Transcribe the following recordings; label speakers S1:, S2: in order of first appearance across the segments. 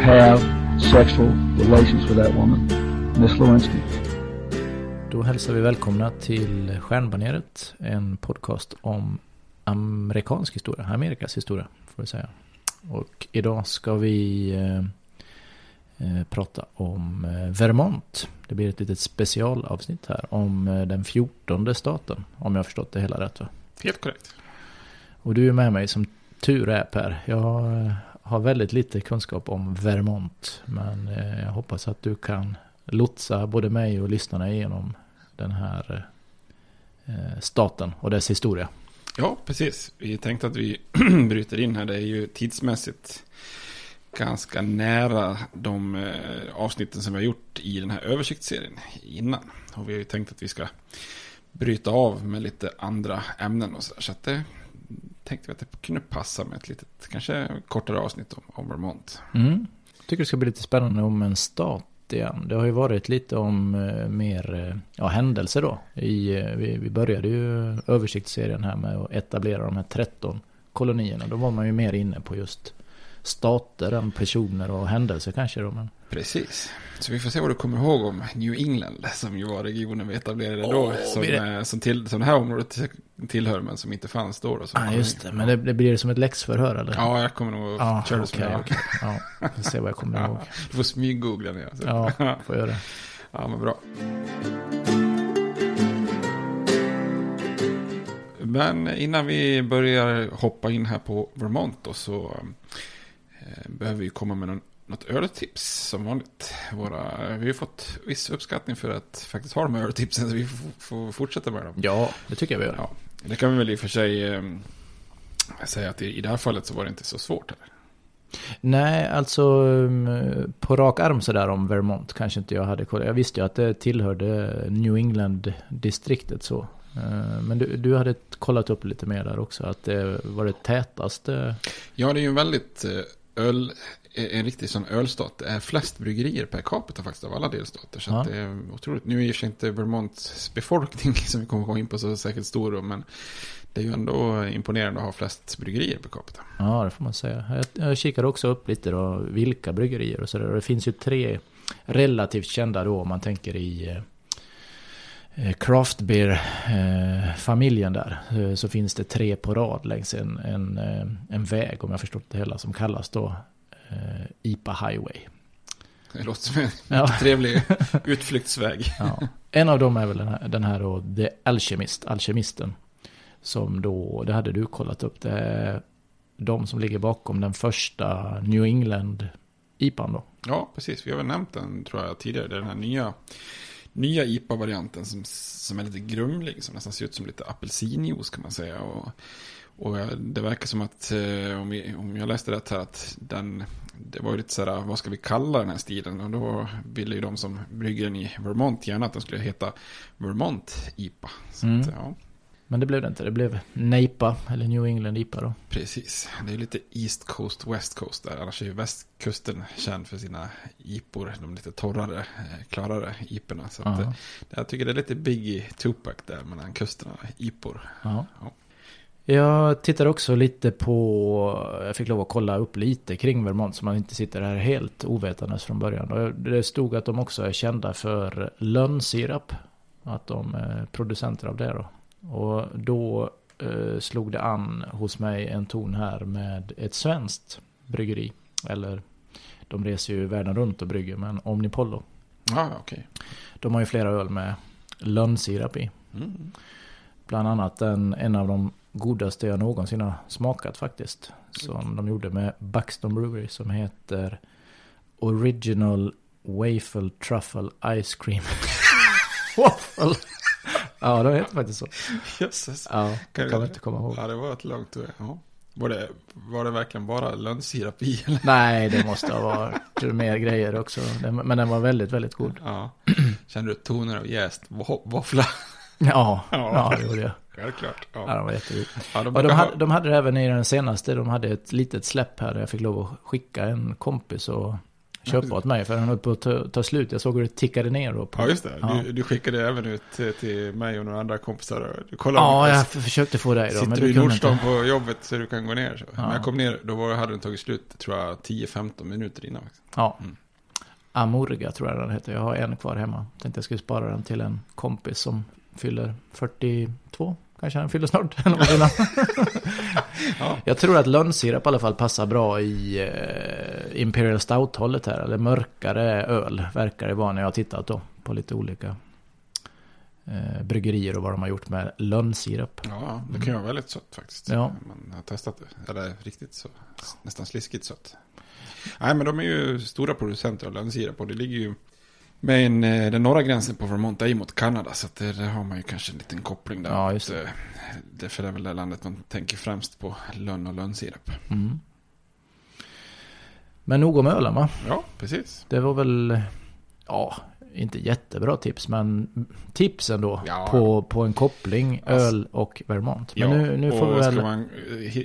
S1: have sexual relations with that woman, Miss Lewinsky.
S2: Då hälsar vi välkomna till Stjärnbaneret, en podcast om amerikansk historia, Amerikas historia får vi säga. Och idag ska vi eh, eh, prata om eh, Vermont. Det blir ett litet specialavsnitt här om den fjortonde staten, om jag har förstått det hela rätt va?
S3: Helt korrekt.
S2: Och du är med mig som tur är Per. Jag har väldigt lite kunskap om Vermont. Men eh, jag hoppas att du kan lotsa både mig och lyssnarna igenom den här eh, eh, staten och dess historia.
S3: Ja, precis. Vi tänkte att vi bryter in här. Det är ju tidsmässigt ganska nära de avsnitten som vi har gjort i den här översiktsserien innan. Och vi har ju tänkt att vi ska bryta av med lite andra ämnen och så. Så att det tänkte vi att det kunde passa med ett litet, kanske kortare avsnitt om, om Vermont.
S2: Mm. Jag tycker det ska bli lite spännande om en stat igen. Det har ju varit lite om eh, mer eh, ja, händelser då. I, eh, vi, vi började ju översiktsserien här med att etablera de här 13 kolonierna. Då var man ju mer inne på just stater än personer och händelser kanske då. Men...
S3: Precis. Så vi får se vad du kommer ihåg om New England, som ju var regionen vi etablerade då.
S2: Åh,
S3: som,
S2: det-
S3: eh, som, till, som det här området tillhör, men som inte fanns då. då
S2: Ja,
S3: koloni.
S2: just det. Men det, det blir som ett läxförhör eller?
S3: Ja, jag kommer nog
S2: Ja,
S3: köra det som
S2: okej. Ja, vi får se vad jag kommer ihåg.
S3: Du får smyggoogla ner. så.
S2: Ja, får göra det.
S3: Ja, men bra. Men innan vi börjar hoppa in här på Vermont då, så behöver vi komma med någon, något öltips som vanligt. Våra, vi har fått viss uppskattning för att faktiskt ha de här öltipsen så vi får, fortsätta med dem.
S2: Ja, det tycker jag vi gör.
S3: Ja, det kan vi väl i och för sig eh, säga att i, i det här fallet så var det inte så svårt. Eller?
S2: Nej, alltså um, på rak arm sådär om Vermont kanske inte jag hade koll. Jag visste ju att det tillhörde New England-distriktet så. Eh, Men du, du hade kollat upp lite mer där också, att det var det tätaste.
S3: Ja, det är ju en väldigt eh, öl, en riktig sån ölstat. Det är flest bryggerier per capita faktiskt av alla delstater. Så
S2: Ja.
S3: att det är otroligt. Nu är sig inte Vermonts befolkning som vi kommer gå in på så säkert stor men det är ju ändå imponerande att ha flest bryggerier per capita.
S2: Ja, det får man säga. Jag, jag kikade också upp lite då, vilka bryggerier och sådär. Det finns ju tre relativt kända då om man tänker i eh, craft beer eh, där. Eh, så finns det tre på rad längs en, en, eh, en väg om jag förstått det hela som kallas då eh, IPA Highway.
S3: Det låter som en
S2: Ja.
S3: trevlig utflyktsväg.
S2: Ja. En av dem är väl den här, den här då, The Alchemist, Alkemisten. Som då, det hade du kollat upp, det är de som ligger bakom den första New England IPAn då.
S3: Ja, precis. Vi har väl nämnt den, tror jag, tidigare. Det är den här nya, nya IPA-varianten som, som är lite grumlig. Som nästan ser ut som lite apelsinjuice kan man säga. Och, och det verkar som att, eh, om, vi, om jag läste rätt här, att den, det var ju lite sådär, vad ska vi kalla den här stilen? Och då ville ju de som brygger den i Vermont gärna att den skulle heta Vermont IPA. Så
S2: Mm.
S3: att, ja,
S2: Men det blev det inte, det blev NEIPA, eller New England IPA då.
S3: precis. Det är lite East Coast, West Coast där. Annars är ju västkusten känd för sina IPor. De lite torrare, eh, klarare IPorna. Så att,
S2: Ja.
S3: eh, jag tycker det är lite Biggie Tupac där mellan kusterna, IPor.
S2: Ja.
S3: Ja.
S2: Jag tittar också lite på, jag fick lov att kolla upp lite kring Vermont så man inte sitter här helt ovetandes från början. Det stod att de också är kända för lönnsirap. Att de är producenter av det då. Och då eh, slog det an hos mig en ton här med ett svenskt bryggeri. Eller de reser ju världen runt och brygger, men Omnipollo.
S3: Ja, okej.
S2: De har ju flera öl med lönnsirap i.
S3: Mm.
S2: Bland annat en, en av de godaste jag någonsin har smakat faktiskt. Som de gjorde med Buxton Brewery som heter Original Waffle Truffle Ice Cream. Waffle! Ja, det heter faktiskt så.
S3: Jösses.
S2: Ja, kan,
S3: du-
S2: inte komma ihåg.
S3: Ja, det var ett långt ord. Ja. Var, det, var det verkligen bara lönnsirap i? Eller?
S2: Nej, det måste ha varit mer grejer också. Men den var väldigt, väldigt god.
S3: Ja. Kände du toner av jäst vå- våffla?
S2: Ja,
S3: Ja.
S2: ja det gjorde jag.
S3: Självklart.
S2: Ja,
S3: Ja.
S2: den var jättegod.
S3: Ja, de
S2: Och de
S3: brukar
S2: hade,
S3: ha-
S2: de hade det även i den senaste. De hade ett litet släpp här där jag fick lov att skicka en kompis och köpa åt mig. För den höll på att ta, ta slut. Jag såg hur det tickade ner då. På,
S3: Ja, just det.
S2: Ja.
S3: Du, du skickade även ut till, mig och några andra kompisar. Du kollade
S2: Ja, jag försökte få dig då.
S3: Sitter
S2: Men
S3: du i Nordstan på jobbet så du kan gå ner. Så.
S2: Ja.
S3: Men jag kom ner, då var, hade den tagit slut, tror jag, 10-15 minuter innan.
S2: Ja.
S3: Mm.
S2: Amorga tror jag den heter. Jag har en kvar hemma. Tänkte jag skulle spara den till en kompis som fyller 42. Kanske han fyller snart. eller.
S3: Ja.
S2: Jag tror att lönnsirap i alla fall passar bra i eh, Imperial Stout-hållet här. Eller mörkare öl verkar det vara när jag har tittat då. På lite olika eh, bryggerier och vad de har gjort med lönnsirap.
S3: Ja, det kan ju vara väldigt sött faktiskt.
S2: Ja.
S3: Man har testat det. Eller riktigt så. Nästan sliskigt sött. Nej, men de är ju stora producenter av lönnsirap. Och det ligger ju med en, eh, den norra gränsen på Vermont är ju mot Kanada. Så det, där har man ju kanske en liten koppling där.
S2: Ja, just det.
S3: Eh, Det är det väl det landet man tänker främst på lönn och lönnsirap.
S2: Mm. Men nog om ölen va?
S3: Ja, precis.
S2: Det var väl, ja, inte jättebra tips, men tips ändå
S3: Ja.
S2: på, på en koppling
S3: Alltså-
S2: öl och Vermont. Men
S3: ja,
S2: nu, nu får vi väl...
S3: ska man eh,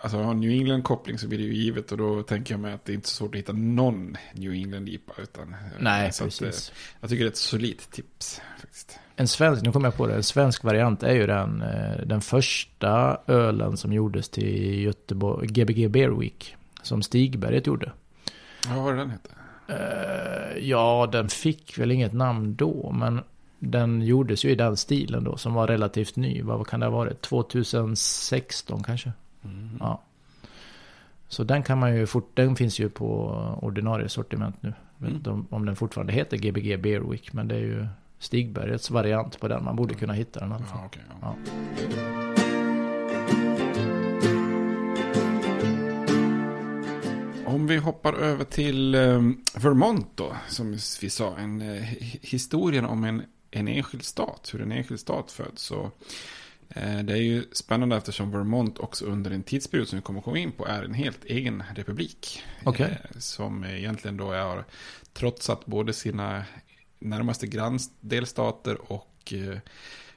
S3: alltså, ha en New England-koppling så blir det ju givet. Och då tänker jag mig att det är inte så svårt att hitta någon New England-IPA. Utan, eh,
S2: Nej,
S3: att, eh,
S2: precis.
S3: jag tycker det är ett solidt tips faktiskt.
S2: En svensk, nu kommer jag på det, en svensk variant är ju den, den första ölen som gjordes till Göteborg, Gbg Beer Week. Som Stigberget gjorde.
S3: Ja, vad var det den hette?
S2: Eh, ja, den fick väl inget namn då, men den gjordes ju i den stilen då, som var relativt ny. Vad kan det ha varit? 2016 kanske? Ja. Så den kan man ju fort, den finns ju på ordinarie sortiment nu. Vet
S3: Mm.
S2: inte om, om den fortfarande heter Gbg Beer Week, men det är ju Stigbergets variant på den. Man borde kunna hitta den i alla fall.
S3: Ja, okej. ja.
S2: Ja.
S3: Om vi hoppar över till eh, Vermont då, som vi sa, en, eh, historien om en, en enskild stat, hur en enskild stat föds. Så, eh, det är ju spännande eftersom Vermont också under en tidsperiod som vi kommer komma in på är en helt egen republik.
S2: Okay.
S3: Eh, som egentligen då har trotsat både sina närmaste granndelstater och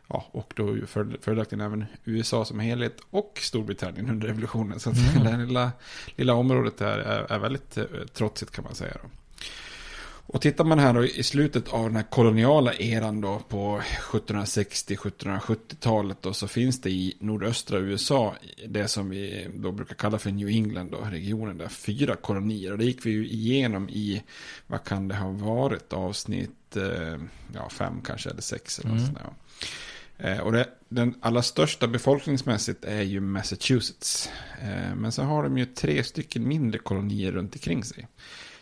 S3: ja, och då följaktligen även USA som helhet och Storbritannien under revolutionen. Så mm. det här lilla, lilla området där är, är väldigt eh, trotsigt kan man säga. Då. Och tittar man här då i slutet av den här koloniala eran då på 1760-1770-talet då så finns det i nordöstra USA det som vi då brukar kalla för New England då, regionen där, fyra kolonier. Och det gick vi ju igenom i, vad kan det ha varit, avsnitt eh, ja, fem kanske eller sex eller mm. Eh, och det, den allra största befolkningsmässigt är ju Massachusetts. Eh, men så har de ju tre stycken mindre kolonier runt omkring sig.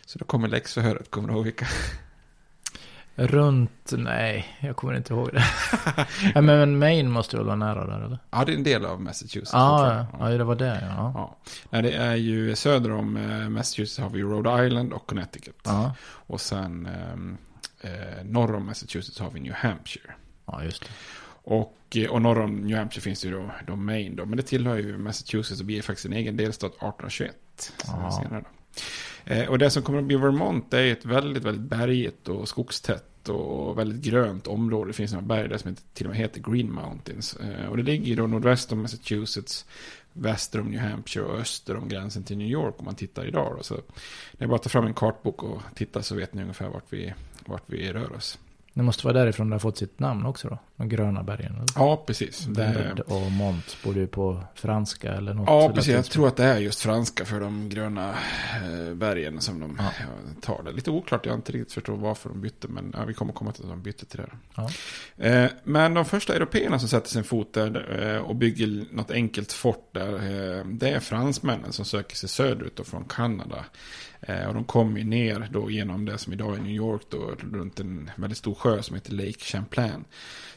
S3: Så då kommer läxförhöret, kommer du ihåg vilka?
S2: Runt, nej, jag kommer inte ihåg det. ja, men Maine måste väl vara nära där eller?
S3: Ja, det är en del av Massachusetts.
S2: Ah, ja, ja, det var det ja.
S3: ja. Nej, det är ju söder om eh, Massachusetts har vi Rhode Island och Connecticut.
S2: Ja.
S3: Och sen ehm, eh, norr om Massachusetts har vi New Hampshire.
S2: Ja, just det.
S3: Och, eh, och norr om New Hampshire finns ju då, då Maine då. Men det tillhör ju Massachusetts och blir faktiskt en egen delstat 1821. Senare. Eh, och det som kommer att bli Vermont är ett väldigt, väldigt bergigt och skogstätt och väldigt grönt område. Det finns några berg där som till och med heter Green Mountains. Eh, och det ligger ju då nordväst om Massachusetts, väster om New Hampshire och öster om gränsen till New York om man tittar idag. Då. Så det är bara att ta fram en kartbok och titta så vet ni ungefär vart vi, vart vi rör oss.
S2: Det måste vara därifrån det har fått sitt namn också då? De gröna bergen? Eller?
S3: Ja, precis.
S2: Verd och Mont borde ju på franska eller något.
S3: Ja, precis. Jag tror att det är just franska för de gröna eh, bergen som de ja. tar det. Lite oklart, jag har inte riktigt förstått varför de bytte, men ja, vi kommer komma till att de bytte till det.
S2: Ja.
S3: Eh, men de första européerna som sätter sin fot där eh, och bygger något enkelt fort där, det är fransmännen som söker sig söderut från Kanada. Eh, och de kom ju ner då genom det som idag är New York då, runt en väldigt stor sjö som heter Lake Champlain.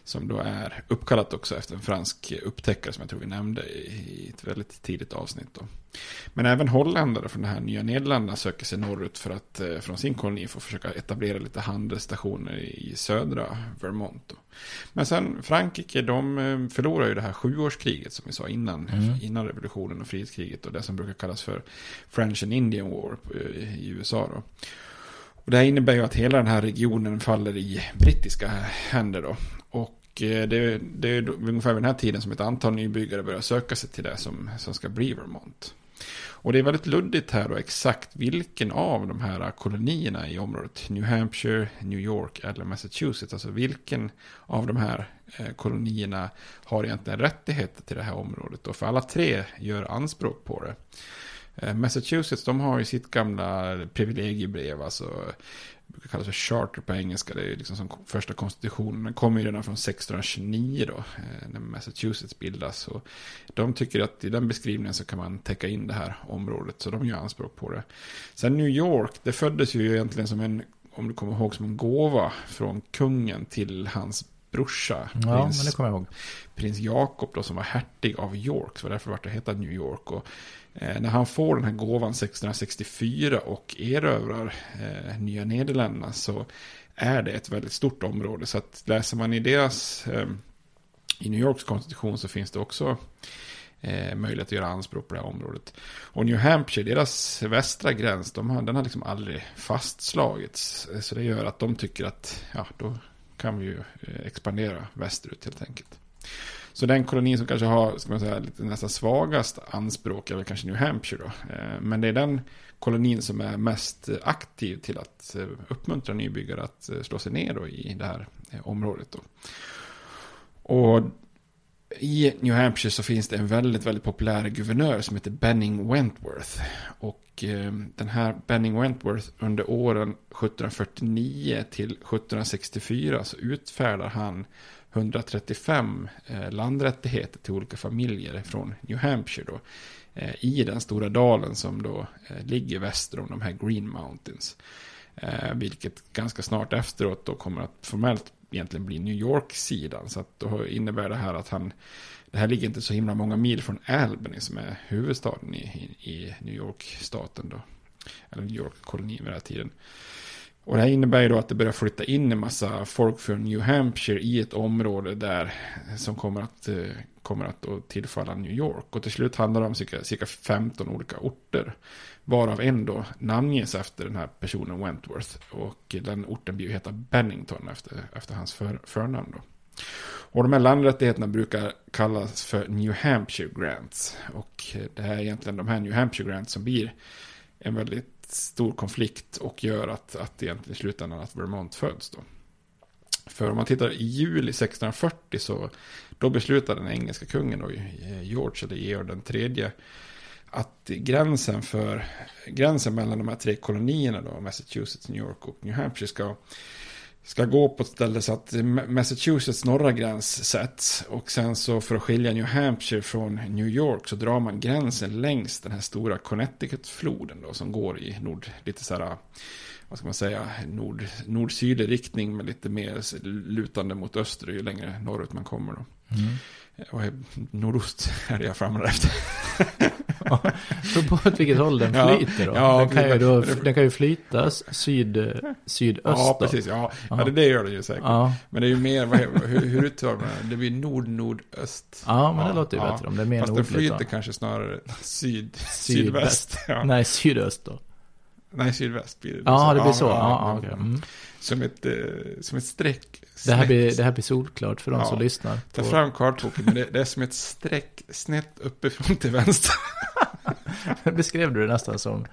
S3: Som då är uppkallat också efter en fransk upptäckare som jag tror vi nämnde i ett väldigt tidigt avsnitt. Då. Men även holländare från de här nya Nederländerna söker sig norrut för att eh, från sin koloni få försöka etablera lite handelsstationer i södra Vermont. Då. Men sen Frankrike, de eh, förlorar ju det här sjuårskriget som vi sa innan, mm. innan revolutionen och frihetskriget och det som brukar kallas för French and Indian War eh, i USA. Då. Och det här innebär ju att hela den här regionen faller i brittiska händer då. Och det, det är ungefär vid den här tiden som ett antal nybyggare börjar söka sig till det som, som ska bli Vermont. Och det är väldigt luddigt här då exakt vilken av de här kolonierna i området, New Hampshire, New York eller Massachusetts, alltså vilken av de här eh, kolonierna har egentligen rättigheter till det här området. Och för alla tre gör anspråk på det. Eh, Massachusetts, de har ju sitt gamla privilegiebrev, alltså brukar kallas för charter på engelska. Det är liksom som första konstitutionen. Den kommer ju redan från 1629 då. Eh, när Massachusetts bildas. Och de tycker att i den beskrivningen så kan man täcka in det här området. Så de gör anspråk på det. Sen New York, det föddes ju egentligen som en, om du kommer ihåg, som en gåva från kungen till hans brorsa.
S2: Ja, prins, men det kommer jag ihåg.
S3: Prins Jakob då som var hertig av York. Så därför vart det heta New York. Och Eh, när han får den här gåvan 1664 och erövrar eh, Nya Nederländerna så är det ett väldigt stort område. Så att läser man i deras, eh, i New Yorks konstitution så finns det också eh, möjlighet att göra anspråk på det här området. Och New Hampshire, deras västra gräns, de har, den har liksom aldrig fastslagits. Eh, så det gör att de tycker att, ja, då kan vi ju eh, expandera västerut helt enkelt. Så den kolonin som kanske har, ska man säga, lite nästan svagast anspråk är väl kanske New Hampshire då. Eh, men det är den kolonin som är mest aktiv till att eh, uppmuntra nybyggare att eh, slå sig ner då i det här området. Då. Och i New Hampshire så finns det en väldigt, väldigt populär guvernör som heter Benning Wentworth. Och den här Benning Wentworth under åren 1749 till 1764 så utfärdar han 135 eh, landrättigheter till olika familjer från New Hampshire då. Eh, I den stora dalen som då eh, ligger väster om de här Green Mountains. Eh, vilket ganska snart efteråt då kommer att formellt egentligen bli New York-sidan. Så att då innebär det här att han, det här ligger inte så himla många mil från Albany som är huvudstaden i, i New York-staten då. eller New York-kolonin vid den här tiden. Och det här innebär ju då att det börjar flytta in en massa folk från New Hampshire i ett område där som kommer att, eh, kommer att då tillfalla New York. Och till slut handlar det om cirka, cirka 15 olika orter. Varav en då namnges efter den här personen Wentworth. Och den orten blir ju heta Bennington efter, efter hans för, förnamn då. Och de här landrättigheterna brukar kallas för New Hampshire Grants. Och det här är egentligen de här New Hampshire Grants som blir en väldigt stor konflikt och gör att, att egentligen i slutändan att Vermont föds då. För om man tittar i juli 1640 så då beslutade den engelska kungen då, George eller Georg den tredje att gränsen för gränsen mellan de här tre kolonierna då, Massachusetts, New York och New Hampshire ska ska gå på ett ställe så att Massachusetts norra gräns sätts. Och sen så för att skilja New Hampshire från New York så drar man gränsen längs den här stora Connecticut-floden då som går i nord, lite så här, vad ska man säga, nord, nord-sydlig riktning med lite mer lutande mot öster ju längre norrut man kommer då. Mm. Och nordost är det jag famlar efter.
S2: Ja, på åt vilket håll den flyter då. Ja, den, kan ju då den kan ju flytas syd, sydöst
S3: Ja, precis. Ja, ja. ja det, det gör den ju säkert. Ja. Men det är ju mer, vad, hur, hur uttalar man det? Det blir nord-nordöst.
S2: Ja, men det låter ju bättre om det är mer
S3: Fast nordligt. Fast den flyter kanske snarare syd, sydväst.
S2: Nej, sydöst då.
S3: Nej, sydväst blir det.
S2: Ja, det blir så. Ja, ja, okay. mm.
S3: Som ett, eh, som ett streck.
S2: Det här, blir, det här blir solklart för de ja. som lyssnar.
S3: På... Ta fram kartboken, men det, det, är som ett streck snett uppifrån till vänster.
S2: Beskrev du det nästan som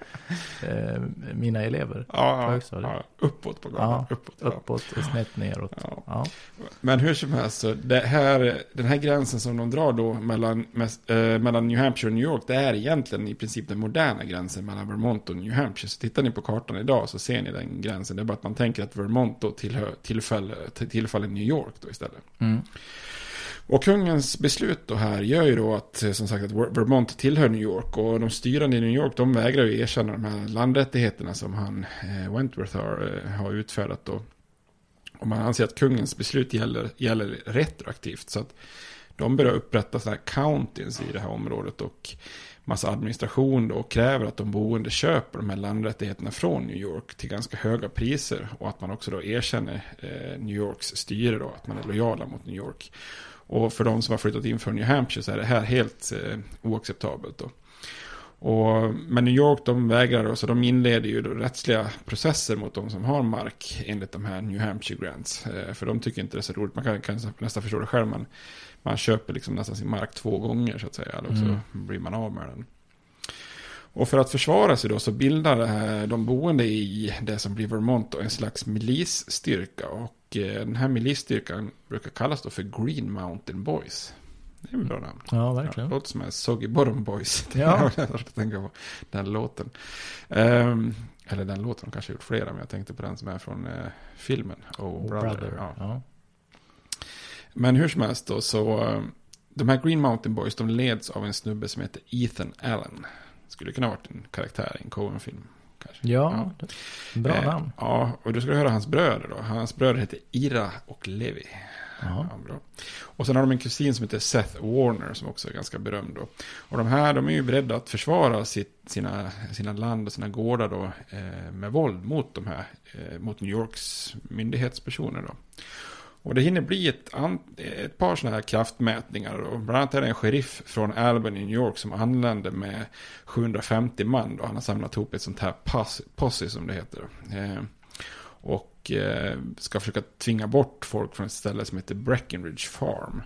S2: eh, mina elever
S3: ja, ja, uppåt på gatan. Ja,
S2: uppåt, ja. uppåt och snett neråt.
S3: Ja. Men hur som helst, det här, den här gränsen som de drar då mellan, äh, mellan New Hampshire och New York, det är egentligen i princip den moderna gränsen mellan Vermont och New Hampshire. Så tittar ni på kartan idag så ser ni den gränsen. Det är bara att man tänker att Vermont då tillhör, tillfaller, tillfaller New York då istället. Mm. Och kungens beslut då här gör ju då att, eh, som sagt, att Vermont tillhör New York. Och de styrande i New York, de vägrar ju erkänna de här landrättigheterna som han, eh, Wentworth, har, eh, har utfärdat då. Och man anser att kungens beslut gäller, gäller retroaktivt. Så att de börjar upprätta sådana här counties i det här området. Och massa administration då, och kräver att de boende köper de här landrättigheterna från New York till ganska höga priser. Och att man också då erkänner eh, New Yorks styre då, att man är lojala mot New York. Och för de som har flyttat in från New Hampshire så är det här helt eh, oacceptabelt. Då. Och, men New York de vägrar och så de inleder ju rättsliga processer mot de som har mark enligt de här New Hampshire grants. Eh, för de tycker inte det är så roligt, man kan, kan nästan förstå det själv, man, man köper liksom nästan sin mark två gånger så att säga, eller så mm. blir man av med den. Och för att försvara sig då så bildar de boende i det som blir Vermont en slags milisstyrka. Och eh, den här milisstyrkan brukar kallas då för Green Mountain Boys. Det är väl bra namn.
S2: Ja, verkligen.
S3: Ja, låter som en Soggy Bottom Boys. Ja. jag tänka på den låten. Um, eller den låten, de kanske har gjort flera, men jag tänkte på den som är från uh, filmen. Oh, oh Brother. brother. Ja. Ja. Men hur som helst då, så de här Green Mountain Boys, de leds av en snubbe som heter Ethan Allen. Skulle kunna varit en karaktär i en Coen-film.
S2: Kanske. Ja, ja. bra eh, namn.
S3: Ja, och du ska höra hans bröder då. Hans bröder heter Ira och Levi. Ja, bra. Och sen har de en kusin som heter Seth Warner som också är ganska berömd. Då. Och de här de är ju beredda att försvara sitt, sina, sina land och sina gårdar då, eh, med våld mot de här, eh, mot New Yorks myndighetspersoner. Då. Och det hinner bli ett, ett par sådana här kraftmätningar. Och bland annat är det en sheriff från Albany i New York som anlände med 750 man. Då. Han har samlat ihop ett sånt här posse som det heter. Eh, och eh, ska försöka tvinga bort folk från ett ställe som heter Breckenridge Farm.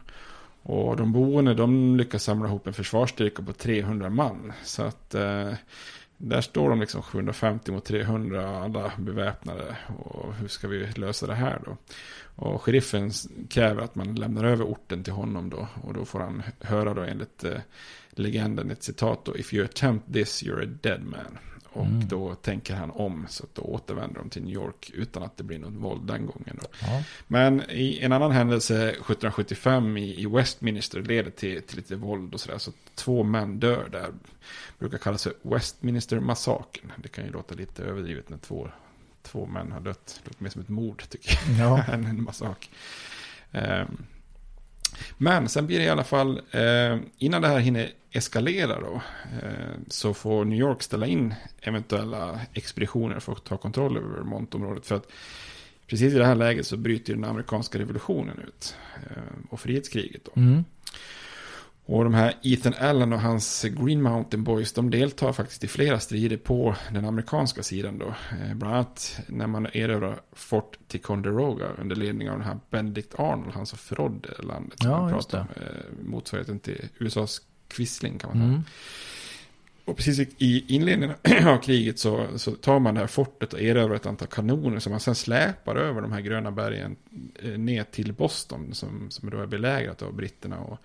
S3: Och de boende de lyckas samla ihop en försvarsstyrka på 300 man. Så att eh, där står de liksom 750 mot 300, alla beväpnade. Och hur ska vi lösa det här då? Och sheriffen kräver att man lämnar över orten till honom då. Och då får han höra då enligt eh, legenden ett citat då. If you attempt this you're a dead man. Och mm. då tänker han om så att då återvänder de till New York utan att det blir något våld den gången. Ja. Men i en annan händelse 1775 i, i Westminster leder till, till lite våld och sådär. Så två män dör där. Brukar kallas för Westminster-massakern. Det kan ju låta lite överdrivet när två, två män har dött. Det låter mer som ett mord tycker jag. Ja. än en massaker. Um, Men sen blir det i alla fall, eh, innan det här hinner eskalera då, eh, så får New York ställa in eventuella expeditioner för att ta kontroll över Vermontområdet. För att precis i det här läget så bryter den amerikanska revolutionen ut. Eh, och frihetskriget då.
S2: Mm.
S3: Och de här Ethan Allen och hans Green Mountain Boys, de deltar faktiskt i flera strider på den amerikanska sidan då. Eh, bland annat när man erövrar Fort Ticonderoga under ledning av den här Benedict Arnold, han som förrådde landet.
S2: Ja, just
S3: om. Eh, Motsvarigheten till USAs Quisling kan man säga.
S2: Mm.
S3: Och precis i- i inledningen av kriget så, så tar man det här fortet och erövrar ett antal kanoner som man sen släpar över de här gröna bergen eh, ner till Boston som, som då är belägrat av britterna. Och,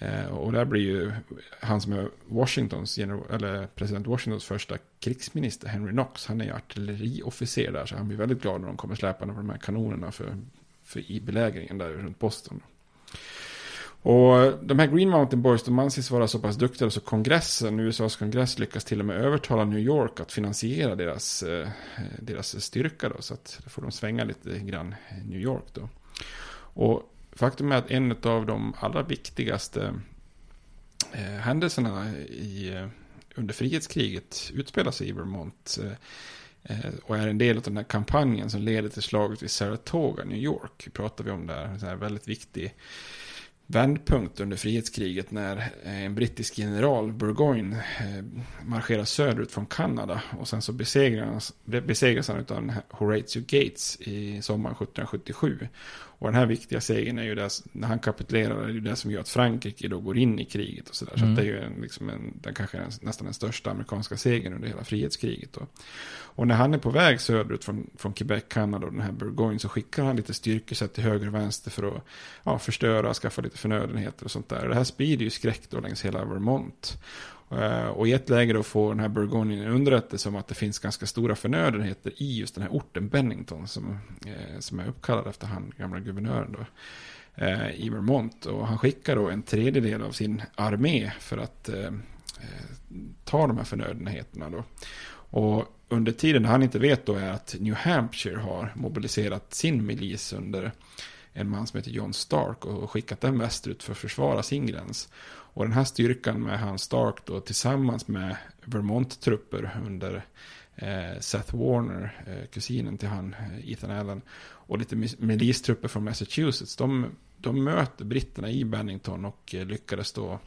S3: eh, och där blir ju han som är Washingtons, eller president Washingtons första krigsminister, Henry Knox, han är ju artilleriofficer där så han blir väldigt glad när de kommer släpande på de här kanonerna för, för i belägringen där runt Boston. Och de här Green Mountain Boys, de anses vara så pass duktiga så kongressen, USAs kongress lyckas till och med övertala New York att finansiera deras, eh, deras styrka då. Så att då får de svänga lite grann i New York då. Och faktum är att en av de allra viktigaste eh, händelserna i, eh, under frihetskriget utspelar sig i Vermont. Eh, eh, och är en del av den här kampanjen som leder till slaget vid Saratoga, New York. Pratar vi om där, en här väldigt viktig vändpunkt under frihetskriget när eh, en brittisk general, Burgoyne, marscherar söderut från Kanada. Och sen så besegras, besegras han av Horatio Gates i sommaren 1777. Och den här viktiga segern är ju det, när han kapitulerar, är ju det som gör att Frankrike då går in i kriget och sådär. Så
S2: Mm.
S3: att det är ju en, liksom en, den kanske är nästan den största amerikanska segern under hela frihetskriget då. Och när han är på väg söderut från, från Quebec, Kanada och den här Burgoyne så skickar han lite styrkesätt till höger och vänster för att ja, förstöra, skaffa lite förnödenheter och sånt där. Och det här sprider ju skräck då längs hela Vermont. Eh, och i ett läge då får den här Burgoyne underrättelse om att det finns ganska stora förnödenheter i just den här orten Bennington som, eh, som är uppkallad efter han, gamla guvernören då, eh, i Vermont. Och han skickar då en tredjedel av sin armé för att eh, ta de här förnödenheterna då. Och under tiden han inte vet då är att New Hampshire har mobiliserat sin milis under en man som heter John Stark och skickat den västerut för att försvara sin gräns. Och den här styrkan med han Stark då tillsammans med Vermont-trupper under eh, Seth Warner, eh, kusinen till han eh, Ethan Allen och lite milistrupper från Massachusetts. De, de möter britterna i Bennington och eh, lyckades då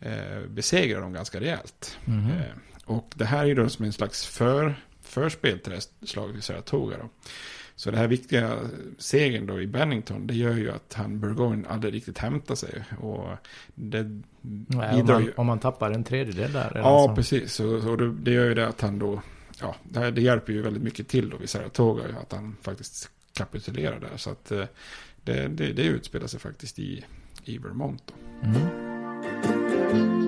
S3: eh, besegra dem ganska rejält.
S2: Mhm.
S3: Eh, och det här är ju då som en slags för, förspel till det slaget vid Saratoga. Då. Så det här viktiga segern då i Bennington, det gör ju att han Burgoyne aldrig riktigt hämtar sig. Och det
S2: Nej, om,
S3: bidrar
S2: man,
S3: ju...
S2: om man tappar en tredjedel där.
S3: Ja,
S2: så.
S3: precis. Så, så det, det gör ju det att han då, ja, det, här, det hjälper ju väldigt mycket till då vid Saratoga, att han faktiskt kapitulerar där. Så att eh, det, det, det utspelar sig faktiskt i, i Vermont då.
S2: Mm.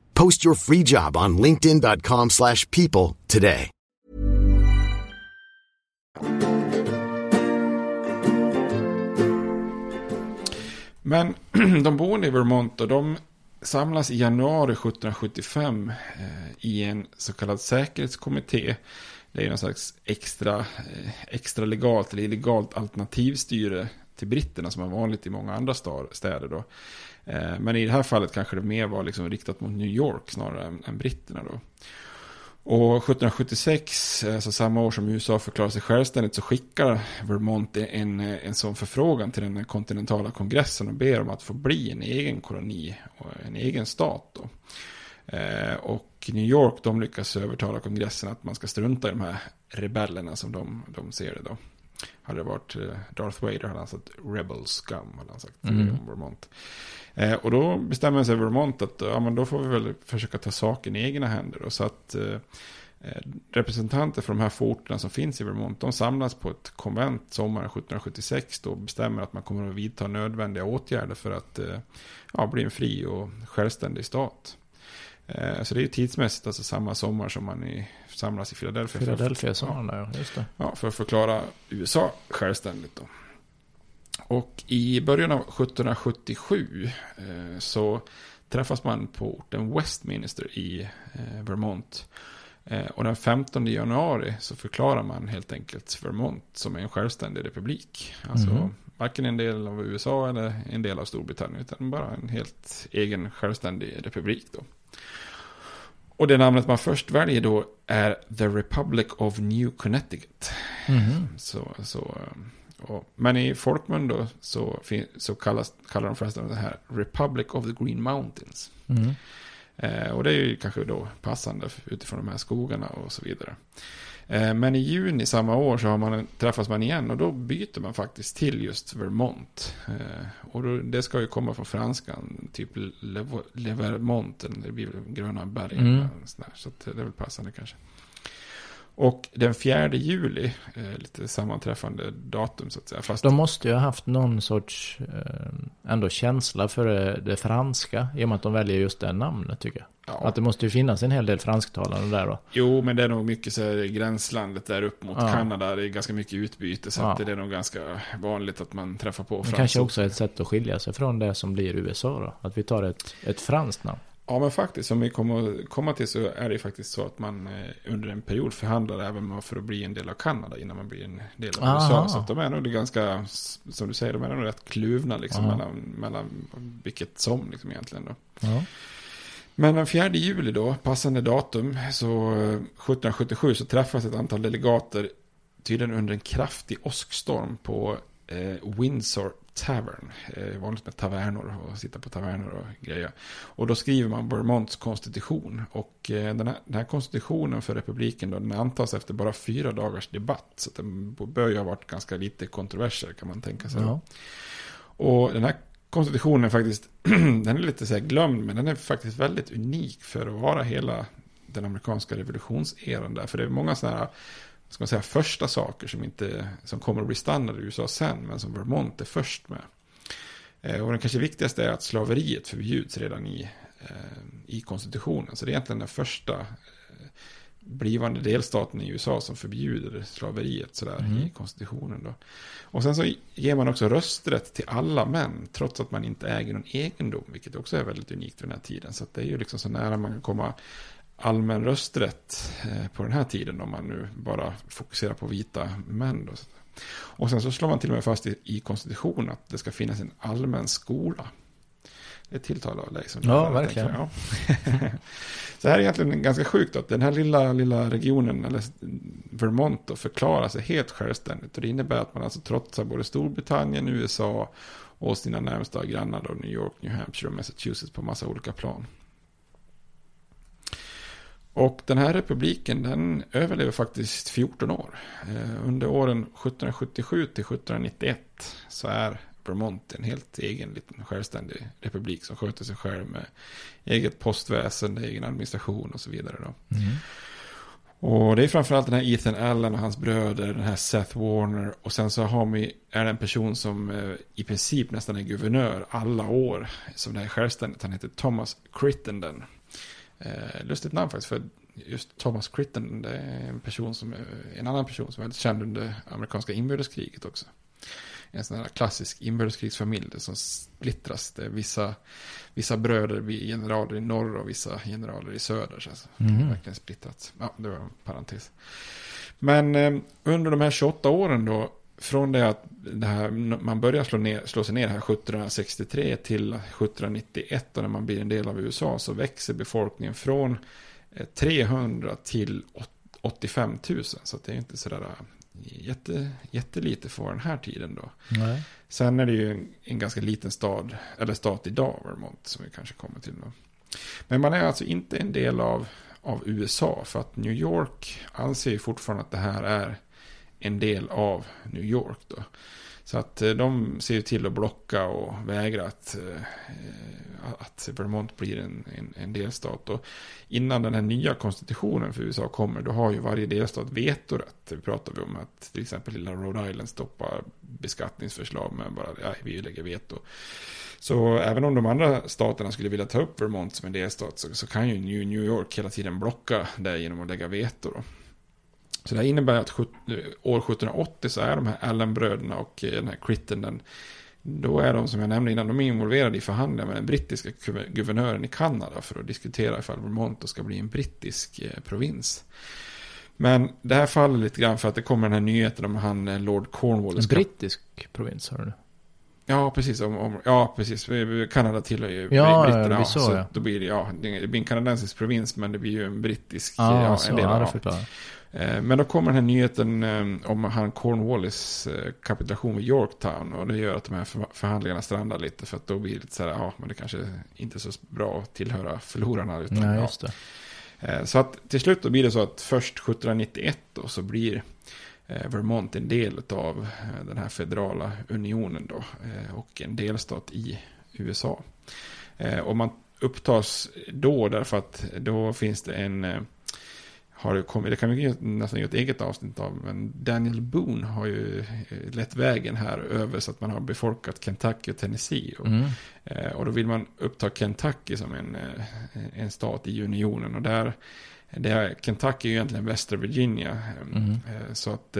S4: Post your free job on linkedin.com slash people today.
S3: Men de boende i Vermont och de samlas i januari 1775 eh, i en så kallad säkerhetskommitté. Det är någon slags extra, eh, extra legalt eller illegalt alternativstyre till britterna som är vanligt i många andra städer. Då. Eh, men i det här fallet kanske det mer var liksom riktat mot New York snarare än, än britterna. Då. Och 1776, alltså eh, samma år som USA förklarar sig självständigt, så skickar Vermont en, eh, en sån förfrågan till den kontinentala kongressen och ber om att få bli en egen koloni och en egen stat. Då. Och New York, de lyckas övertala kongressen att man ska strunta i de här rebellerna som de, de ser det då. Hade det varit eh, Darth Vader hade han sagt Rebel Scum, hade han sagt mm. om Vermont. Eh, och då bestämmer sig Vermont att ja, men då får vi väl försöka ta saken i egna händer. Och så att eh, eh representanter för de här forterna som finns i Vermont, de samlas på ett konvent sommaren 1776 och bestämmer att man kommer att vidta nödvändiga åtgärder för att eh, ja, bli en fri och självständig stat. Eh, så det är tidsmässigt alltså samma sommar som man i, samlas i Philadelphia.
S2: Philadelphia sommaren ja, just det.
S3: Ja, för att förklara USA självständigt då. Och i början av 1777 eh, så träffas man på orten Westminster i eh, Vermont. Eh, och den 15 januari så förklarar man helt enkelt Vermont som en självständig republik. Alltså mm. varken en del av USA eller en del av Storbritannien utan bara en helt egen självständig republik då. Och det namnet man först väljer då är The Republic of New Connecticut. Mm. Så, så, och, men i folkmun då så, så kallas, kallar de förresten det här Republic of the Green Mountains. Mm. Eh, och det är ju kanske då passande utifrån de här skogarna och så vidare. Eh, men i juni samma år så har man, träffas man igen och då byter man faktiskt till just Vermont. Eh, och då, det ska ju komma från franskan, typ Le, Le Vermont, det blir gröna berg. Mm. Så det är väl passande kanske. Och den 4 juli, eh, lite sammanträffande datum så att säga.
S2: Fast... De måste ju ha haft någon sorts eh, ändå känsla för det, det, franska. I och med att de väljer just det namnet tycker jag. Ja. Att det måste ju finnas en hel del fransktalande där då.
S3: Jo, men det är nog mycket så här gränslandet där upp mot ja. Kanada. Det är ganska mycket utbyte. Så ja. det är nog ganska vanligt att man träffar på
S2: franskt. kanske också ett sätt att skilja sig från det som blir USA då. Att vi tar ett, ett franskt namn.
S3: Ja, men faktiskt, som vi kommer komma till så är det faktiskt så att man eh, under en period förhandlar även för att bli en del av Kanada innan man blir en del av Aha. USA. Så att de är nog ganska, som du säger, de är nog rätt kluvna liksom mellan, mellan vilket som liksom egentligen då. Ja. Men den 4 juli då, passande datum, så 1777 eh, så träffas ett antal delegater tydligen under en kraftig åskstorm på eh, Windsor Tavern. Eh, vanligt med tavernor och sitta på tavernor och grejer. Och då skriver man Vermonts konstitution. Och eh, den, här, den här konstitutionen för republiken då, den antas efter bara fyra dagars debatt. Så den bör ju ha varit ganska lite kontroverser kan man tänka sig. Ja. Och den här konstitutionen faktiskt, den är lite så här glömd, men den är faktiskt väldigt unik för att vara hela den amerikanska revolutionseran där. För det är många sådana här ska man säga, första saker som, inte, som kommer att bli standard i USA sen, men som Vermont är först med. Eh, och den kanske viktigaste är att slaveriet förbjuds redan i, eh, i konstitutionen. Så det är egentligen den första eh, blivande delstaten i USA som förbjuder slaveriet sådär mm. i konstitutionen. Då. Och sen så ger man också rösträtt till alla män, trots att man inte äger någon egendom, vilket också är väldigt unikt för den här tiden. Så det är ju liksom så nära man kan komma allmän rösträtt eh, på den här tiden om man nu bara fokuserar på vita män. Då. Och sen så slår man till och med fast i, i konstitutionen att det ska finnas en allmän skola. Det tilltalar dig som
S2: Ja, verkligen.
S3: Ja. så här är egentligen ganska sjukt att den här lilla, lilla regionen, eller Vermont, då, förklarar sig helt självständigt. Och det innebär att man alltså trotsar både Storbritannien, USA och sina närmsta grannar, då, New York, New Hampshire och Massachusetts på massa olika plan. Och den här republiken den överlever faktiskt 14 år. Eh, under åren 1777 till 1791 så är Vermont en helt egen liten självständig republik som sköter sig själv med eget postväsende, egen administration och så vidare. Då. Mm. Och det är framförallt den här Ethan Allen och hans bröder, den här Seth Warner. Och sen så har vi, är det en person som eh, i princip nästan är guvernör alla år. Som det här självständigt, han heter Thomas Crittenden. Eh, lustigt namn faktiskt, för just Thomas Critton, det är en person som, en annan person som är väldigt känd under amerikanska inbördeskriget också. En sån här klassisk inbördeskrigsfamilj som splittras. Det vissa, vissa bröder blir generaler i norr och vissa generaler i söder. Så alltså, mm. Verkligen splittrat. Ja, det var en parentes. Men eh, under de här 28 åren då, från det att det här, man börjar slå, ner, slå sig ner här 1763 till 1791 och när man blir en del av USA så växer befolkningen från eh, 300 till åt- 85 000. Så det är inte sådär eh, jätte, jättelite för den här tiden då.
S2: Nej.
S3: Sen är det ju en, en ganska liten stad, eller stat idag, Vermont, som vi kanske kommer till då. Men man är alltså inte en del av, av USA, för att New York anser ju fortfarande att det här är en del av New York då. Så att eh, de ser ju till att blocka och vägra att, eh, eh, att Vermont blir en, en, en delstat. Och innan den här nya konstitutionen för USA kommer, då har ju varje delstat vetorätt. Det pratar vi om att till exempel lilla Rhode Island stoppar beskattningsförslag med bara, ja, vi lägger veto. Så även om de andra staterna skulle vilja ta upp Vermont som en delstat så, så kan ju New, New York hela tiden blocka det genom att lägga veto. Då. Så det här innebär att år 1780 så är de här Allen-bröderna och eh, den här Critten, den, då är de som jag nämnde innan, de är involverade i förhandlingar med den brittiska guver- guvernören i Kanada för att diskutera ifall Vermont ska bli en brittisk eh, provins. Men det här faller lite grann för att det kommer den här nyheten om han eh, Lord Cornwallis.
S2: En brittisk provins har du.
S3: Ja, precis. Om, om, ja, precis. Kanada tillhör ju
S2: Ja,
S3: britterna.
S2: ja, vi sa, ja.
S3: Då blir det, ja, det blir en kanadensisk provins, men det blir ju en brittisk.
S2: Ja,
S3: ja,
S2: så,
S3: en del
S2: ja,
S3: av-
S2: det förklarar.
S3: Eh, Men då kommer den här nyheten eh, om han Cornwallis eh, kapitulation vid Yorktown. Och det gör att de här för- förhandlingarna strandar lite. För att då blir det lite så här, ja, men det kanske inte är så bra att tillhöra förlorarna. Utan,
S2: Nej,
S3: ja.
S2: just det.
S3: Så att till slut då blir det så att först 1791 då så blir Vermont en del av den här federala unionen då. Och en delstat i USA. Och man upptas då därför att då finns det en har det kommit, det kan vi nästan göra ett eget avsnitt av, men Daniel Boone har ju eh, lett vägen här över så att man har befolkat Kentucky och Tennessee. Och,
S2: Mm.
S3: eh, och då vill man uppta Kentucky som en, eh, en stat i unionen. Och där, det är, Kentucky är ju egentligen västra Virginia.
S2: Mm.
S3: Så att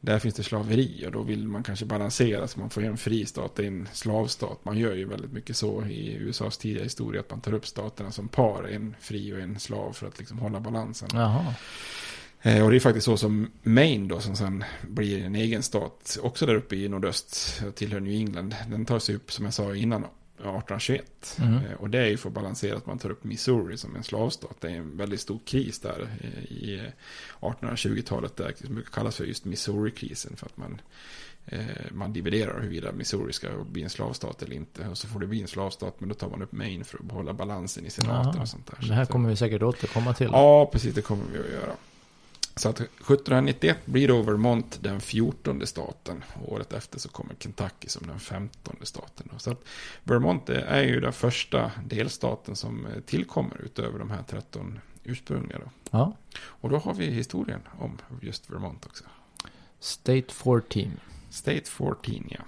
S3: där finns det slaveri och då vill man kanske balansera så man får en fri stat, en slavstat. Man gör ju väldigt mycket så i USAs tidiga historia att man tar upp staterna som par, en fri och en slav för att liksom hålla balansen.
S2: Jaha.
S3: Eh, Och det är faktiskt så som Maine då som sen blir en egen stat, också där uppe i nordöst, och tillhör New England. Den tar sig upp som jag sa innan 1821.
S2: Mm.
S3: Eh, Och det är ju för att balansera att man tar upp Missouri som en slavstat. Det är en väldigt stor kris där eh, i eh, 1820-talet där som brukar kallas för just Missouri-krisen. För att man, eh, man dividerar huruvida Missouri ska bli en slavstat eller inte. Och så får det bli en slavstat men då tar man upp Maine för att behålla balansen i senaten och sånt där.
S2: Det här kommer vi säkert återkomma till.
S3: Ja, precis det kommer vi att göra. Så att 1791 blir då Vermont den 14 staten. Och året efter så kommer Kentucky som den 15 staten. Så att Vermont är ju den första delstaten som eh, tillkommer utöver de här 13 ursprungliga. Då.
S2: Ja.
S3: Och då har vi historien om just Vermont också.
S2: State 14.
S3: State 14, ja.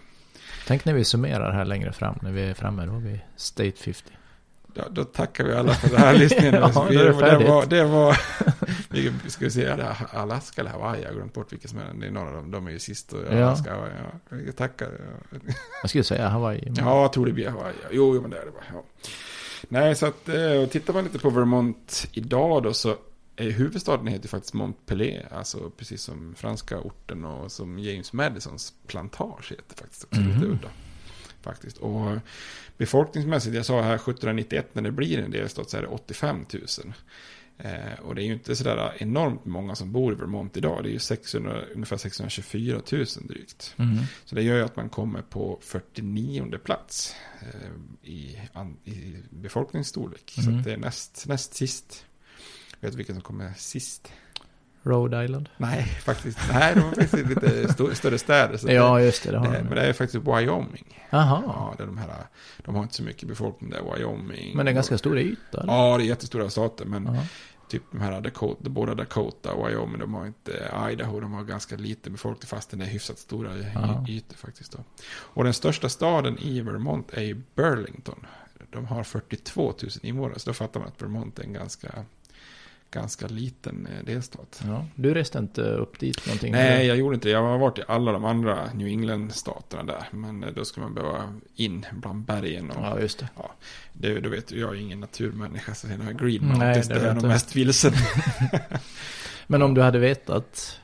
S2: Tänk när vi summerar här längre fram, när vi är framme, då har vi State 50.
S3: Då, då tackar vi alla för den här lyssningen.
S2: Ja, då är det
S3: det, var, det var, vi ska vi se, det Alaska eller Hawaii? Jag har glömt bort vilket som är, det är några av dem, de är ju sist. Och
S2: Ja.
S3: Alaska, Hawaii, ja. Vi tackar. Ja.
S2: Jag skulle säga Hawaii. men-
S3: Ja, jag tror det blir Hawaii. Jo, jo men det är det bara. Ja. Nej, så att eh, tittar man lite på Vermont idag då så är huvudstaden heter faktiskt Montpellier. Alltså precis som franska orten och som James Madisons plantage heter faktiskt också lite
S2: Mhm.
S3: udda. Faktiskt. Och befolkningsmässigt, jag sa här 1791 när det blir en delstat så är det 85 000. Eh, och det är ju inte sådär enormt många som bor i Vermont idag. Det är ju 600, ungefär 624 000 drygt.
S2: Mhm.
S3: Så det gör ju att man kommer på 49 plats eh, i, an, i befolkningsstorlek. Så
S2: Mm.
S3: att det är näst, näst sist. Vet du vilken som kommer sist?
S2: Rhode Island.
S3: Nej, faktiskt. Nej, de har faktiskt lite sto, större städer. Så
S2: Ja, just det, det har de.
S3: Men det är faktiskt Wyoming.
S2: Jaha.
S3: Ja, det är de, här, de har inte så mycket befolkning där, Wyoming.
S2: Men det är ganska stor yta. eller?
S3: Ja, det är jättestora stater. Men
S2: Ja.
S3: typ de här Dakota, båda Dakota och Wyoming, de har inte Idaho, de har ganska lite befolkning fastän det är hyfsat stora ytor faktiskt. Då. Och den största staden i Vermont är ju Burlington. De har 42 000 invånare, så då fattar man att Vermont är en ganska, ganska liten eh, delstat.
S2: Ja. Du reste inte upp dit någonting?
S3: Nej,
S2: eller?
S3: jag gjorde inte det. Jag har varit i alla de andra New England-staterna där. Men eh, då ska man behöva in bland bergen. Och,
S2: Ja, just det.
S3: Ja, det, du vet, jag är ingen naturmänniska. Så den här Green
S2: Nej,
S3: Mountains,
S2: det
S3: det
S2: är
S3: nog mest vilsen.
S2: Men om du hade vetat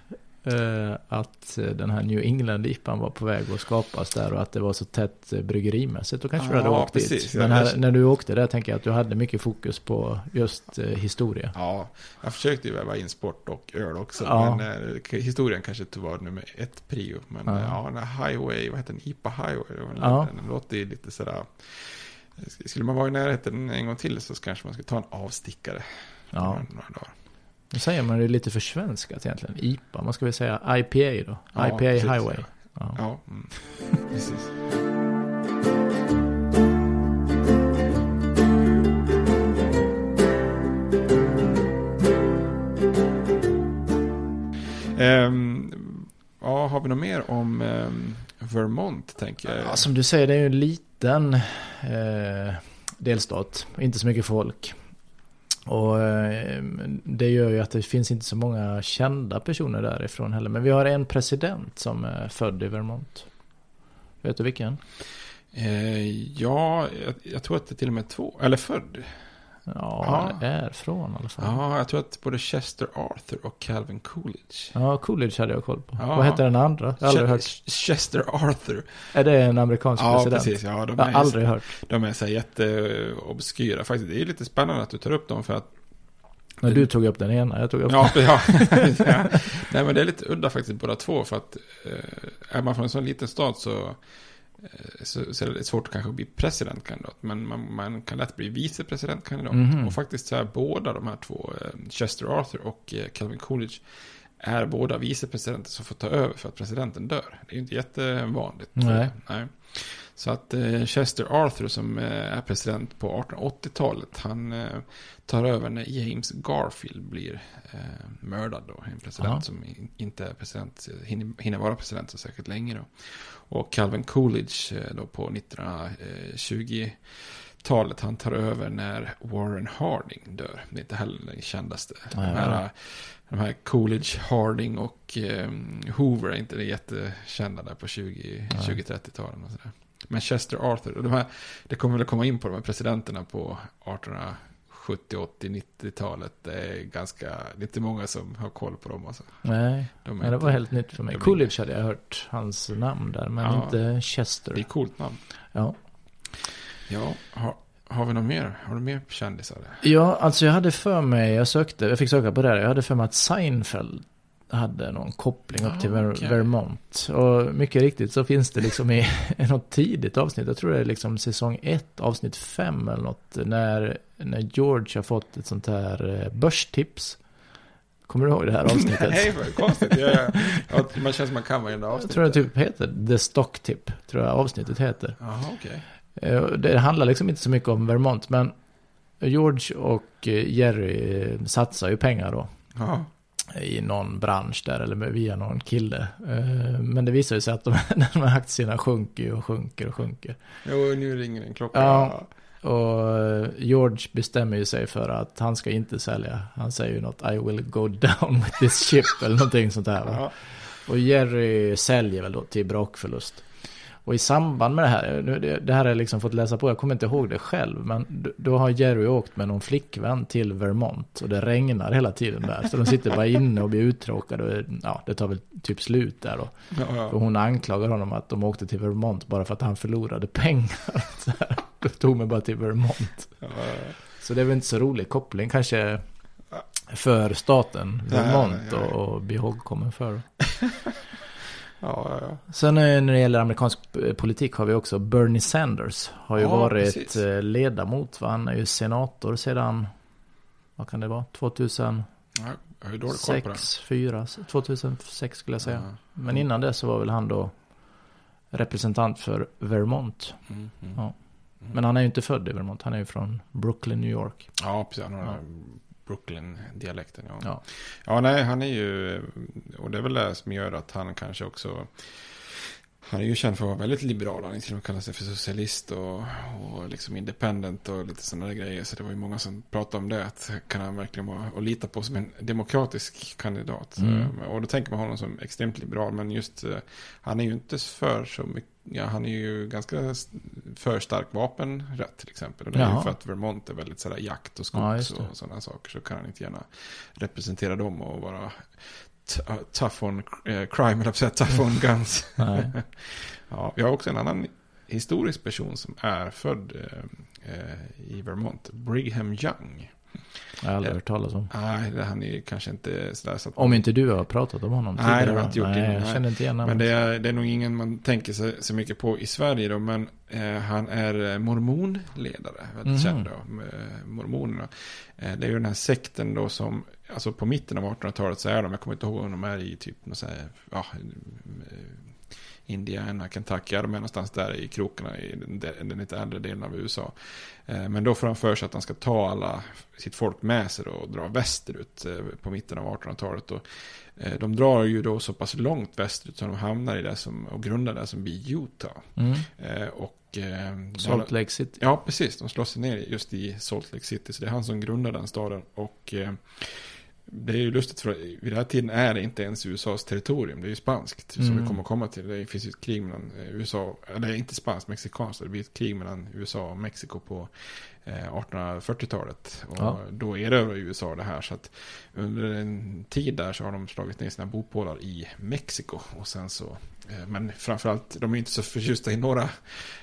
S2: att eh, den här New England-IPan var på väg att skapas där och att det var så tätt eh, bryggerimässigt. Då kanske du hade
S3: Ja,
S2: åkt
S3: precis.
S2: dit.
S3: Ja,
S2: Men här, när du åkte där tänker jag att du hade mycket fokus på just eh, historia.
S3: Ja, jag försökte ju väva in sport och öl också.
S2: Ja.
S3: Men eh, historien kanske inte var nummer ett prio. Men
S2: Ja.
S3: ja, ja Highway, vad heter den? IPA Highway. Den,
S2: Ja.
S3: den låter ju lite sådär. Skulle man vara i närheten en gång till så kanske man skulle ta en avstickare.
S2: Ja.
S3: Några, några dagar.
S2: Nu säger man det lite för svenskat egentligen. IPA, man ska väl säga IPA då?
S3: Ja,
S2: IPA
S3: precis,
S2: Highway.
S3: ja.
S2: Ja.
S3: Mm. precis. Ehm, ja, har vi något mer om ehm, Vermont, tänker jag?
S2: Ja, som du säger, det är ju en liten eh, delstat. Inte så mycket folk. Och eh, det gör ju att det finns inte så många kända personer därifrån heller. Men vi har en president som är född i Vermont. Vet du vilken?
S3: Eh, ja, jag, jag tror att det är till och med två, eller född.
S2: Ja,
S3: Ja.
S2: han är från i alla fall.
S3: Ja, jag tror att både Chester Arthur och Calvin Coolidge.
S2: Ja, Coolidge hade jag koll på.
S3: Ja.
S2: Vad heter den andra? Jag har aldrig hört.
S3: Chester Arthur.
S2: Är det en amerikansk
S3: Ja,
S2: president?
S3: precis. Ja, de
S2: jag har aldrig hört.
S3: De är så här jätteobskyra faktiskt. Det är lite spännande att du tar upp dem för att
S2: Men du tog upp den ena, jag tog upp
S3: Ja, ja. ja. Nej, men det är lite udda faktiskt båda två. För att eh, är man från en sån liten stad så, så, så är det svårt att kanske bli presidentkandidat. Men man, man kan lätt bli vicepresidentkandidat.
S2: Mhm.
S3: Och faktiskt så är båda de här två, eh, Chester Arthur och eh, Calvin Coolidge, är båda vicepresidenter som får ta över för att presidenten dör. Det är ju inte jättevanligt.
S2: Nej.
S3: Nej. Så att eh, Chester Arthur som eh, är president på 1880-talet, han eh, tar över när James Garfield blir mördad då. En president
S2: Ja.
S3: som in, inte är president, hinner, vara president så säkert länge då. Och Calvin Coolidge då på 1920-talet, han tar över när Warren Harding dör. Det är inte heller den kändaste. De
S2: Nej,
S3: här,
S2: nej.
S3: de här Coolidge, Harding och eh, Hoover är inte jättekända där på 20
S2: Nej.
S3: 20-30-talen och sådär. Men Chester Arthur, och de här, det kommer väl komma in på de här presidenterna på 1870, 80, 90-talet. Det är ganska, det är inte många som har koll på dem alltså.
S2: Nej,
S3: De
S2: men det var helt nytt för mig. Coolidge hade jag hört hans namn där, men
S3: Ja.
S2: inte Chester.
S3: Det är coolt namn.
S2: Ja.
S3: Ja, har, har vi något mer? Har du mer kändisar?
S2: ja, alltså jag hade för mig, jag sökte, jag fick söka på det här, jag hade för mig att Seinfeld hade någon koppling upp
S3: Ah,
S2: till Ver-
S3: okej.
S2: Vermont. Och mycket riktigt så finns det liksom i något tidigt avsnitt, jag tror det är liksom säsong 1, avsnitt 5 eller något, när, när George har fått ett sånt här eh, börstips. Kommer du ihåg det här avsnittet?
S3: Nej, vad konstigt. Jag, jag, man känns som man kan varenda
S2: Jag
S3: avsnitt.
S2: tror det typ heter The Stock Tip, tror jag avsnittet heter.
S3: Jaha, okej.
S2: Eh, Det handlar liksom inte så mycket om Vermont, men George och eh, Jerry satsar ju pengar då
S3: Ja.
S2: I någon bransch där, eller via någon kille. Eh, Men det visar ju sig att de, de här aktierna sjunker och sjunker och sjunker.
S3: Jo, nu ringer en klocka.
S2: Ja. Och eh, George bestämmer ju sig för att han ska inte sälja. Han säger ju något I will go down with this ship eller någonting sånt där. Va? Och Jerry säljer väl då till brakförlust. Och i samband med det här, det, här har jag liksom fått läsa på, jag kommer inte ihåg det själv, men då, har Jerry åkt med någon flickvän till Vermont och det regnar hela tiden där. Så de sitter bara inne och blir uttråkade och ja, det tar väl typ slut där då.
S3: Ja, ja.
S2: Och hon anklagar honom att de åkte till Vermont bara för att han förlorade pengar. Så här, Då tog mig bara till Vermont.
S3: Ja,
S2: Så det är väl inte så rolig koppling kanske för staten Vermont och, och bli ihågkommen för.
S3: ja, ja, ja.
S2: Sen eh, när det gäller amerikansk eh, politik har vi också Bernie Sanders. Har ju
S3: Ja,
S2: varit
S3: precis.
S2: eh, ledamot, va? han är ju senator sedan, vad kan det vara, 2006,
S3: Ja, Jag har dålig koll på det.
S2: 4, 2006 skulle jag säga.
S3: Ja.
S2: Men innan det så var väl han då representant för Vermont.
S3: Mm, mm.
S2: Men han är ju inte född i Vermont, han är ju från Brooklyn, New York.
S3: Ja, precis. Han har
S2: Ja.
S3: Brooklyn-dialekten. Ja.
S2: Ja.
S3: ja, nej, han är ju... Och det är väl det som gör att han kanske också... Han är ju känd för att vara väldigt liberal. Han till och med kallar sig för socialist och, och liksom independent och lite sådana där grejer. Så det var ju många som pratade om det. Att kan han verkligen vara och lita på som en demokratisk kandidat.
S2: Mm.
S3: Och då tänker man honom som extremt liberal. Men just eh, han är ju inte för så mycket. Ja, han är ju ganska för stark vapenrätt till exempel. Och det är ju för att Vermont är väldigt sådär jakt och
S2: Ja,
S3: skogs
S2: det.
S3: och sådana saker. Så kan han inte gärna representera dem och vara uh, tough on eh, crime, eller säga tough on guns. Ja, vi har också en annan historisk person som är född eh, eh, i Vermont. Brigham Young.
S2: Jag har aldrig hört talas om.
S3: Nej, det- han är kanske inte sådär så att
S2: Om inte du har pratat om honom
S3: Nej, det har
S2: tidigare,
S3: jag inte gjort
S2: Nej,
S3: innan.
S2: jag känner inte igen
S3: Men
S2: namnet.
S3: det är, det är nog ingen man tänker sig så mycket på i Sverige då. Men eh, han är eh, mormonledare. Väldigt
S2: Mhm.
S3: känd då. Mormonerna. Eh, det är ju den här sekten då som, alltså på mitten av 1800-talet så är de, jag kommer inte ihåg om de är i typ så här, ja, eh, Indiana, Kentucky, ja, de är någonstans där i krokarna i den, den lite äldre delen av USA. Eh, Men då får han för sig att han ska ta alla sitt folk med sig och dra västerut eh, på mitten av 1800-talet. Och eh, de drar ju då så pass långt västerut så de hamnar i det som, och grundar det som blir Utah.
S2: Mm.
S3: Och,
S2: Salt Lake City.
S3: Ja, precis. De slår sig ner just i Salt Lake City. Så det är han som grundar den staden. Och det är ju lustigt för vid den här tiden är det inte ens USAs territorium. Det är ju spanskt som
S2: Mm.
S3: vi kommer att komma till. Det finns ju ett krig mellan eh, USA, eller inte spanskt, mexikanskt. Det blir ett krig mellan USA och Mexiko på eh, 1840-talet. Och
S2: Ja.
S3: då erövrar USA det här. Så att under en tid där så har de slagit ner sina bopålar i Mexiko. Och sen så, eh, men framförallt, de är inte så förtjusta i några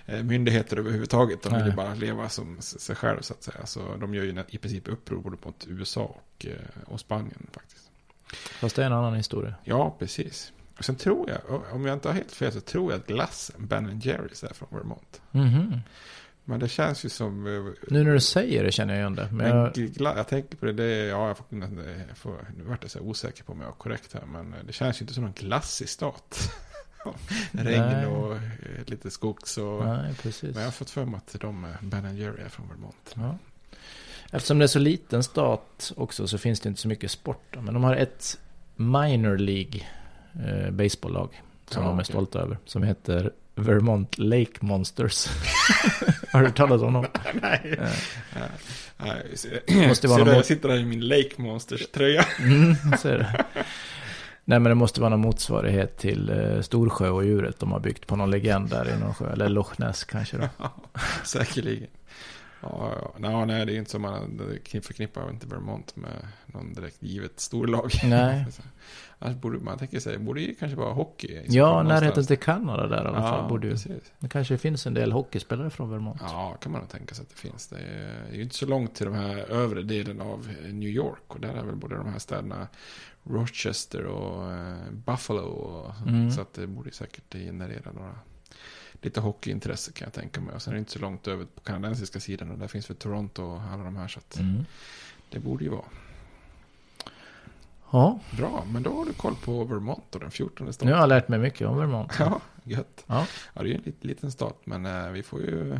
S3: eh, myndigheter överhuvudtaget. De vill ju bara leva som sig själv så att säga. Så de gör ju i princip uppror både mot USA och, eh, och Spanien faktiskt.
S2: Fast det är en annan historia.
S3: Ja, precis. Och sen tror jag, om jag inte har helt fel, så tror jag att glassen Ben Jerrys är från Vermont.
S2: Mhm.
S3: Men det känns ju som... eh,
S2: Nu när du säger det känner jag igen det. Men
S3: Men
S2: jag,
S3: gla- jag tänker på det, det är, ja, jag får, jag får, nu vart jag så osäker på om jag är korrekt här, men det känns ju inte som någon glassig stat. Regn och eh, lite skogs och...
S2: nej, precis.
S3: Men jag har fått för mig att de, Ben Jerry är från Vermont.
S2: Ja. Eftersom det är så liten stat också så finns det inte så mycket sport. Men de har ett minor League eh, baseballlag som
S3: Ja,
S2: de är
S3: okej.
S2: stolta över. Som heter Vermont Lake Monsters. har du talas om dem?
S3: Nej.
S2: Eh,
S3: Nej, ser,
S2: Måste vara
S3: ser
S2: någon
S3: jag sitter där i min Lake Monsters tröja.
S2: Mm, så är det. Nej men det måste vara någon motsvarighet till eh, Storsjö och djuret de har byggt på någon legend där i någon sjö. Eller Loch Ness kanske då.
S3: Säkerligen. Ja, ja. Nå, nej, det är inte som man förknippar inte Vermont med någon direkt givet storlag.
S2: Nej.
S3: Annars borde man tänker sig, borde ju kanske vara hockey. så
S2: Ja,
S3: fall
S2: närheten till Kanada där i alla fall.
S3: Ja,
S2: borde ju. Det kanske finns en del hockeyspelare från Vermont.
S3: Ja, kan man nog tänka sig att det finns. Det är det är ju inte så långt till de här övre delen av eh, New York. Och där är väl både de här städerna Rochester och eh, Buffalo. Och,
S2: Mm.
S3: Så att det borde säkert generera några lite hockeyintresse kan jag tänka mig. Och sen är det inte så långt över på kanadensiska sidan. Och där finns väl Toronto och alla de här. Så att
S2: Mm.
S3: det borde ju vara.
S2: Ja,
S3: Bra, men då har du koll på Vermont och den 14
S2: nu
S3: staten.
S2: har jag lärt mig mycket om Vermont.
S3: Ja, gött.
S2: Ja.
S3: Ja, det är ju en liten, stat, men eh, vi får ju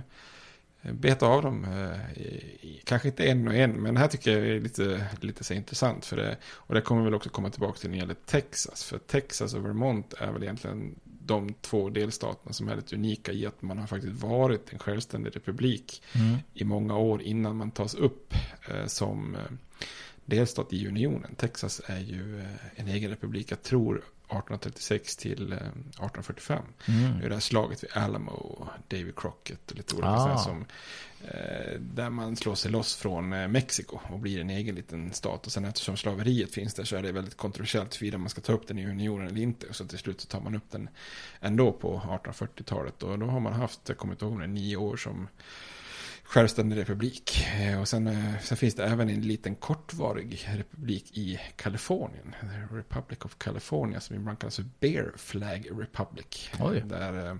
S3: eh, beta av dem. Eh, kanske inte en och en, men det här tycker jag är lite, lite så intressant. För det, och det kommer väl också komma tillbaka till när det gäller Texas. För Texas och Vermont är väl egentligen de två delstaterna som är lite unika i att man har faktiskt varit en självständig republik
S2: Mm.
S3: i många år innan man tas upp eh, som eh, delstat i unionen. Texas är ju eh, en egen republik, jag tror 1836 till eh, 1845.
S2: Mm.
S3: Det är det här slaget vid Alamo, Davy Crockett och lite olika
S2: Ah.
S3: som eh, där man slår sig loss från eh, Mexiko och blir en egen liten stat. Och sen eftersom slaveriet finns där så är det väldigt kontroversiellt huruvida man ska ta upp den i unionen eller inte. Och så till slut så tar man upp den ändå på 1840-talet. Och då har man haft, jag kommer inte ihåg nio år som självständig republik. Eh, Och sen, eh, sen finns det även en liten kortvarig republik i Kalifornien. Republic of California som ibland kallas för Bear Flag Republic.
S2: Oj.
S3: Där eh,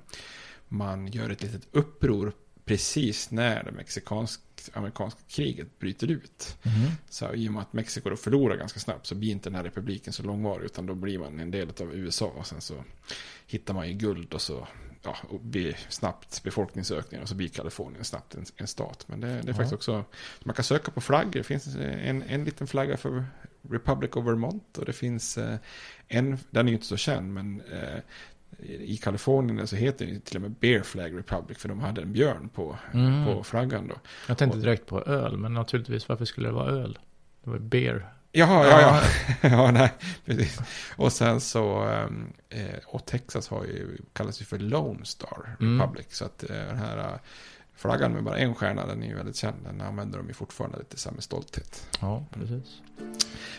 S3: man gör ett litet uppror precis när det mexikansk-amerikanska kriget bryter ut.
S2: Mhm.
S3: Så i och med att Mexiko då förlorar ganska snabbt så blir inte den här republiken så långvarig utan då blir man en del av USA och sen så hittar man ju guld och så ja, och blir snabbt befolkningsökning och så blir Kalifornien snabbt en, en stat. Men det, det är
S2: Ja.
S3: faktiskt också, man kan söka på flaggor, det finns en, en liten flagga för Republic of Vermont och det finns eh, en, den är ju inte så känd men eh, i Kalifornien så heter ju till och med Bear Flag Republic för de hade en björn på,
S2: Mm.
S3: på flaggan då.
S2: Jag tänkte direkt på öl, men naturligtvis varför skulle det vara öl? Det var beer.
S3: Jaha, ja, ja. ja, nej, precis. Och sen så, ehm, eh, och Texas har ju, kallas ju för Lone Star
S2: Mm.
S3: Republic. Så att eh, den här flaggan med bara en stjärna, den är ju väldigt känd. Den använder de ju fortfarande lite så här med stolthet.
S2: Ja, precis.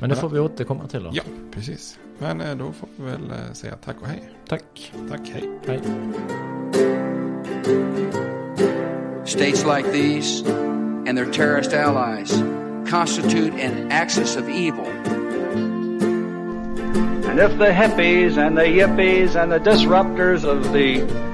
S2: Men det får vi återkomma till då.
S3: Ja, precis. Men eh, då får vi väl eh, säga tack och hej.
S2: Tack.
S3: Tack, hej.
S2: Hej.
S5: States like these and their terrorist allies constitute an axis of evil.
S1: And if the hippies and the yippies and the disruptors of the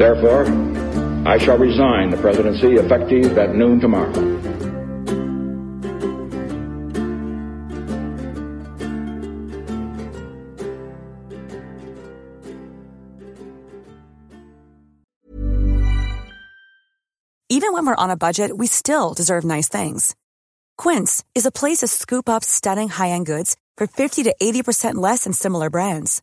S6: Therefore, I shall resign the presidency effective at noon tomorrow.
S7: Even when we're on a budget, we still deserve nice things. Quince is a place to scoop up stunning high-end goods for 50 to 80% less than similar brands.